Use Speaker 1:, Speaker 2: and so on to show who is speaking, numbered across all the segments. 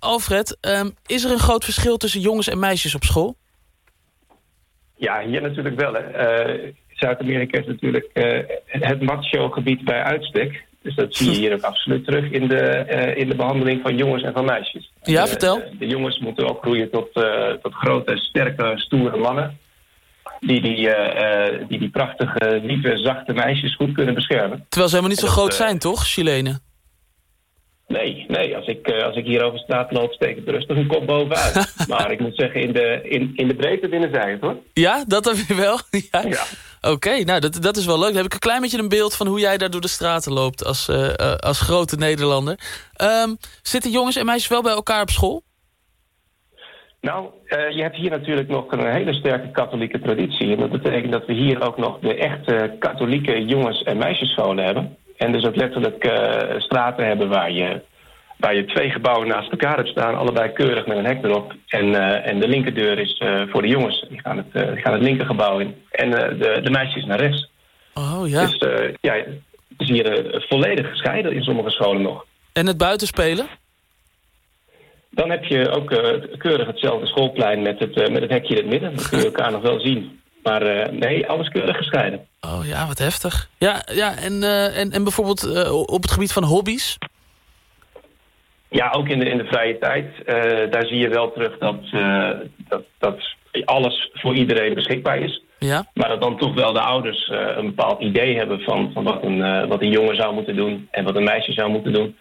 Speaker 1: Alfred, ehm, is er een groot verschil tussen jongens en meisjes op school?
Speaker 2: Ja, hier natuurlijk wel. Hè. Zuid-Amerika is natuurlijk het macho-gebied bij uitstek. Dus dat zie je hier ook absoluut terug in de, in de behandeling van jongens en van meisjes.
Speaker 1: Ja, vertel.
Speaker 2: De, jongens moeten ook groeien tot, tot grote, sterke, stoere mannen die die, die die prachtige, lieve, zachte meisjes goed kunnen beschermen.
Speaker 1: Terwijl ze helemaal niet zo groot zijn, toch, Chilenen?
Speaker 2: Nee, nee. Als ik, als ik hier over straat loop, steek ik rustig een kop bovenuit. maar ik moet zeggen, in de, in, in de breedte binnen zij het, hoor.
Speaker 1: Ja, dat heb je wel? ja.
Speaker 2: ja.
Speaker 1: Oké, nou, dat, dat is wel leuk. Dan heb ik een klein beetje een beeld van hoe jij daar door de straten loopt... als, uh, als grote Nederlander. Um, zitten jongens en meisjes wel bij elkaar op school?
Speaker 2: Nou, uh, je hebt hier natuurlijk nog een hele sterke katholieke traditie. En dat betekent dat we hier ook nog de echte katholieke jongens- en meisjesscholen hebben. En dus ook letterlijk uh, straten hebben waar je, waar je twee gebouwen naast elkaar hebt staan. Allebei keurig met een hek erop. En, uh, en de linkerdeur is voor de jongens. Die gaan het, die gaan het linkergebouw in. En de, de meisjes naar rechts.
Speaker 1: Oh ja.
Speaker 2: Dus ja, het is hier volledig gescheiden in sommige scholen nog.
Speaker 1: En het buitenspelen?
Speaker 2: Dan heb je ook keurig hetzelfde schoolplein met het, met het hekje in het midden. Dan kun je elkaar nog wel zien. Maar uh, nee, alles keurig gescheiden.
Speaker 1: Oh ja, wat heftig. Ja, ja en, en, en bijvoorbeeld op het gebied van hobby's?
Speaker 2: Ja, ook in de, in de vrije tijd. daar zie je wel terug dat, dat, dat alles voor iedereen beschikbaar is.
Speaker 1: Ja.
Speaker 2: Maar dat dan toch wel de ouders een bepaald idee hebben van, van wat, een, wat een jongen zou moeten doen en wat een meisje zou moeten doen.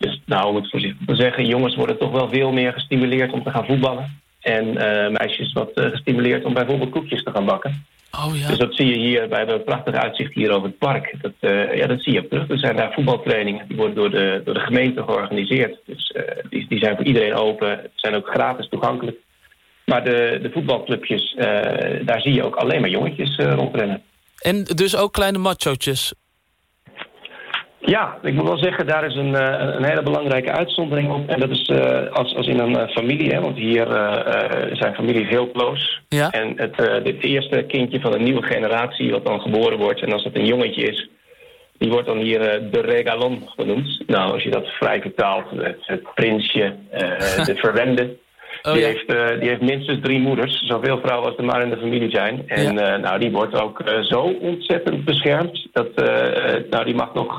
Speaker 2: Dus nou, om het voorzichtig te zeggen, jongens worden toch wel veel meer gestimuleerd om te gaan voetballen. En uh, meisjes wat uh, gestimuleerd om bijvoorbeeld koekjes te gaan bakken.
Speaker 1: Oh, ja.
Speaker 2: Dus dat zie je hier bij het prachtige uitzicht hier over het park. Dat, uh, ja, dat zie je terug. Er zijn daar voetbaltrainingen, die worden door de, door de gemeente georganiseerd. Dus die, die zijn voor iedereen open, zijn ook gratis toegankelijk. Maar de, de voetbalclubjes, daar zie je ook alleen maar jongetjes rondrennen.
Speaker 1: En dus ook kleine machootjes?
Speaker 2: Ja, ik moet wel zeggen, daar is een, een hele belangrijke uitzondering op. En dat is uh, als, als in een familie, hè, want hier uh, zijn families heel close.
Speaker 1: Ja.
Speaker 2: En het, uh, dit eerste kindje van een nieuwe generatie wat dan geboren wordt... en als het een jongetje is, die wordt dan hier de regalon genoemd. Nou, als je dat vrij vertaalt, het, het prinsje, de verwende...
Speaker 1: Oh,
Speaker 2: die,
Speaker 1: ja.
Speaker 2: heeft, uh, die heeft minstens drie moeders, zoveel vrouwen als er maar in de familie zijn. En
Speaker 1: Ja.
Speaker 2: uh, nou, die wordt ook uh, zo ontzettend beschermd. Dat, nou, die mag nog,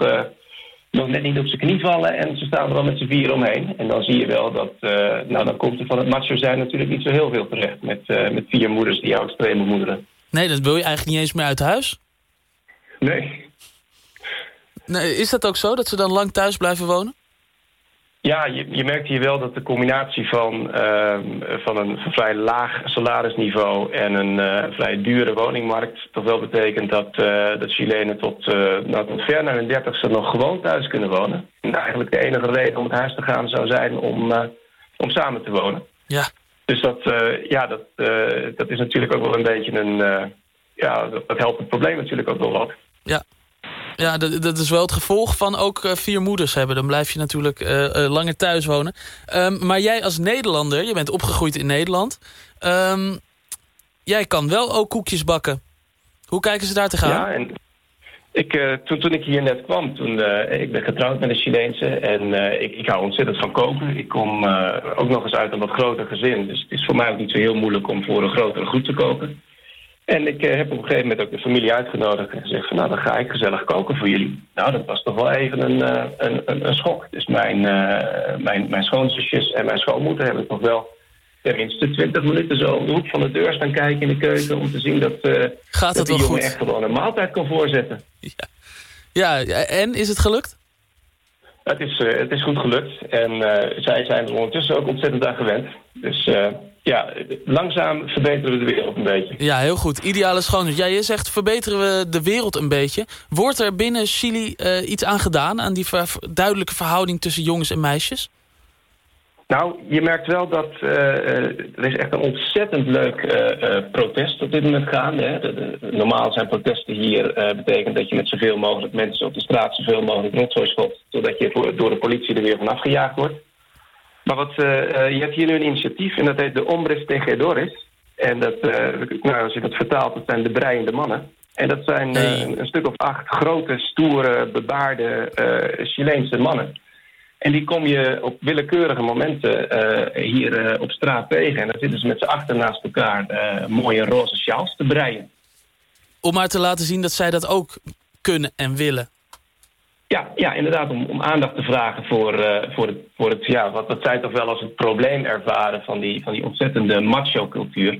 Speaker 2: nog net niet op zijn knie vallen en ze staan er al met z'n vier omheen. En dan zie je wel dat, nou, dan komt er van het macho zijn natuurlijk niet zo heel veel terecht. Met, met vier moeders die jou extreme moederen.
Speaker 1: Nee, dat wil je eigenlijk niet eens meer uit huis.
Speaker 2: Nee.
Speaker 1: Nee, is dat ook zo, dat ze dan lang thuis blijven wonen?
Speaker 2: Ja, je, je merkt hier wel dat de combinatie van, uh, van een vrij laag salarisniveau en een uh, vrij dure woningmarkt toch wel betekent dat, uh, dat Chilenen tot, nou, tot ver naar hun dertigste nog gewoon thuis kunnen wonen. En eigenlijk de enige reden om het huis te gaan zou zijn om, om samen te wonen.
Speaker 1: Ja.
Speaker 2: Dus dat, ja, dat, dat is natuurlijk ook wel een beetje een... ja, dat, dat helpt het probleem natuurlijk ook wel wat.
Speaker 1: Ja. Ja, dat, dat is wel het gevolg van ook uh, vier moeders hebben. Dan blijf je natuurlijk uh, uh, langer thuis wonen. Um, maar jij als Nederlander, je bent opgegroeid in Nederland. Um, jij kan wel ook koekjes bakken. Hoe kijken ze daar te gaan?
Speaker 2: Ja, en ik, toen, toen ik hier net kwam, toen, ik ben getrouwd met een Chileense. En ik, ik hou ontzettend van koken. Ik kom ook nog eens uit een wat groter gezin. Dus het is voor mij ook niet zo heel moeilijk om voor een grotere groep te koken. En ik uh, heb op een gegeven moment ook de familie uitgenodigd en gezegd van nou dan ga ik gezellig koken voor jullie. Nou dat was toch wel even een, uh, een, een, een, schok. Dus mijn, uh, mijn, mijn schoonzusjes en mijn schoonmoeder hebben toch wel tenminste 20 minuten zo om de hoek van de deur staan kijken in de keuken om te zien dat,
Speaker 1: Gaat
Speaker 2: dat
Speaker 1: die
Speaker 2: jongen
Speaker 1: goed?
Speaker 2: echt gewoon een maaltijd kan voorzetten.
Speaker 1: Ja. ja, en is het gelukt?
Speaker 2: Het is, het is goed gelukt en zij zijn er ondertussen ook ontzettend aan gewend. Dus ja, langzaam verbeteren we de wereld een beetje.
Speaker 1: Ja, heel goed. Ideale schoonheid. Ja, je zegt verbeteren we de wereld een beetje. Wordt er binnen Chili iets aan gedaan... aan die duidelijke verhouding tussen jongens en meisjes?
Speaker 2: Nou, je merkt wel dat uh, er is echt een ontzettend leuk uh, protest op dit moment gaande. Hè. De, de, normaal zijn protesten hier betekent dat je met zoveel mogelijk mensen op de straat zoveel mogelijk rotzooi schopt, zodat je voor, door de politie er weer vanaf gejaagd wordt. Maar wat, je hebt hier nu een initiatief en dat heet de Hombres Tejedores. En dat, nou, als je dat vertaalt, dat zijn de breiende mannen. En dat zijn een, een, stuk of acht grote, stoere, bebaarde Chileense mannen. En die kom je op willekeurige momenten hier op straat tegen. En dan zitten ze met z'n achter naast elkaar mooie roze sjaals te breien.
Speaker 1: Om maar te laten zien dat zij dat ook kunnen en willen.
Speaker 2: Ja, ja inderdaad, om, om aandacht te vragen voor, voor, het, voor het, ja, wat, wat zij toch wel als het probleem ervaren van die, van die ontzettende macho-cultuur.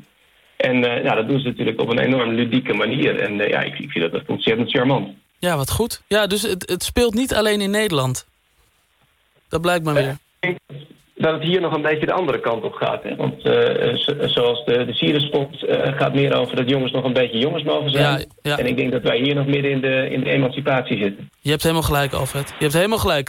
Speaker 2: En ja, dat doen ze natuurlijk op een enorm ludieke manier. En ja, ik, ik vind dat ontzettend charmant.
Speaker 1: Ja, wat goed. Ja, dus het, het speelt niet alleen in Nederland. Dat blijkt maar weer
Speaker 2: dat het hier nog een beetje de andere kant op gaat. Hè? Want uh, zoals de, de Sierenspot uh, gaat meer over dat jongens nog een beetje jongens mogen zijn. Ja, ja. En ik denk dat wij hier nog midden in de, in de emancipatie zitten.
Speaker 1: Je hebt helemaal gelijk, Alfred. Je hebt helemaal gelijk.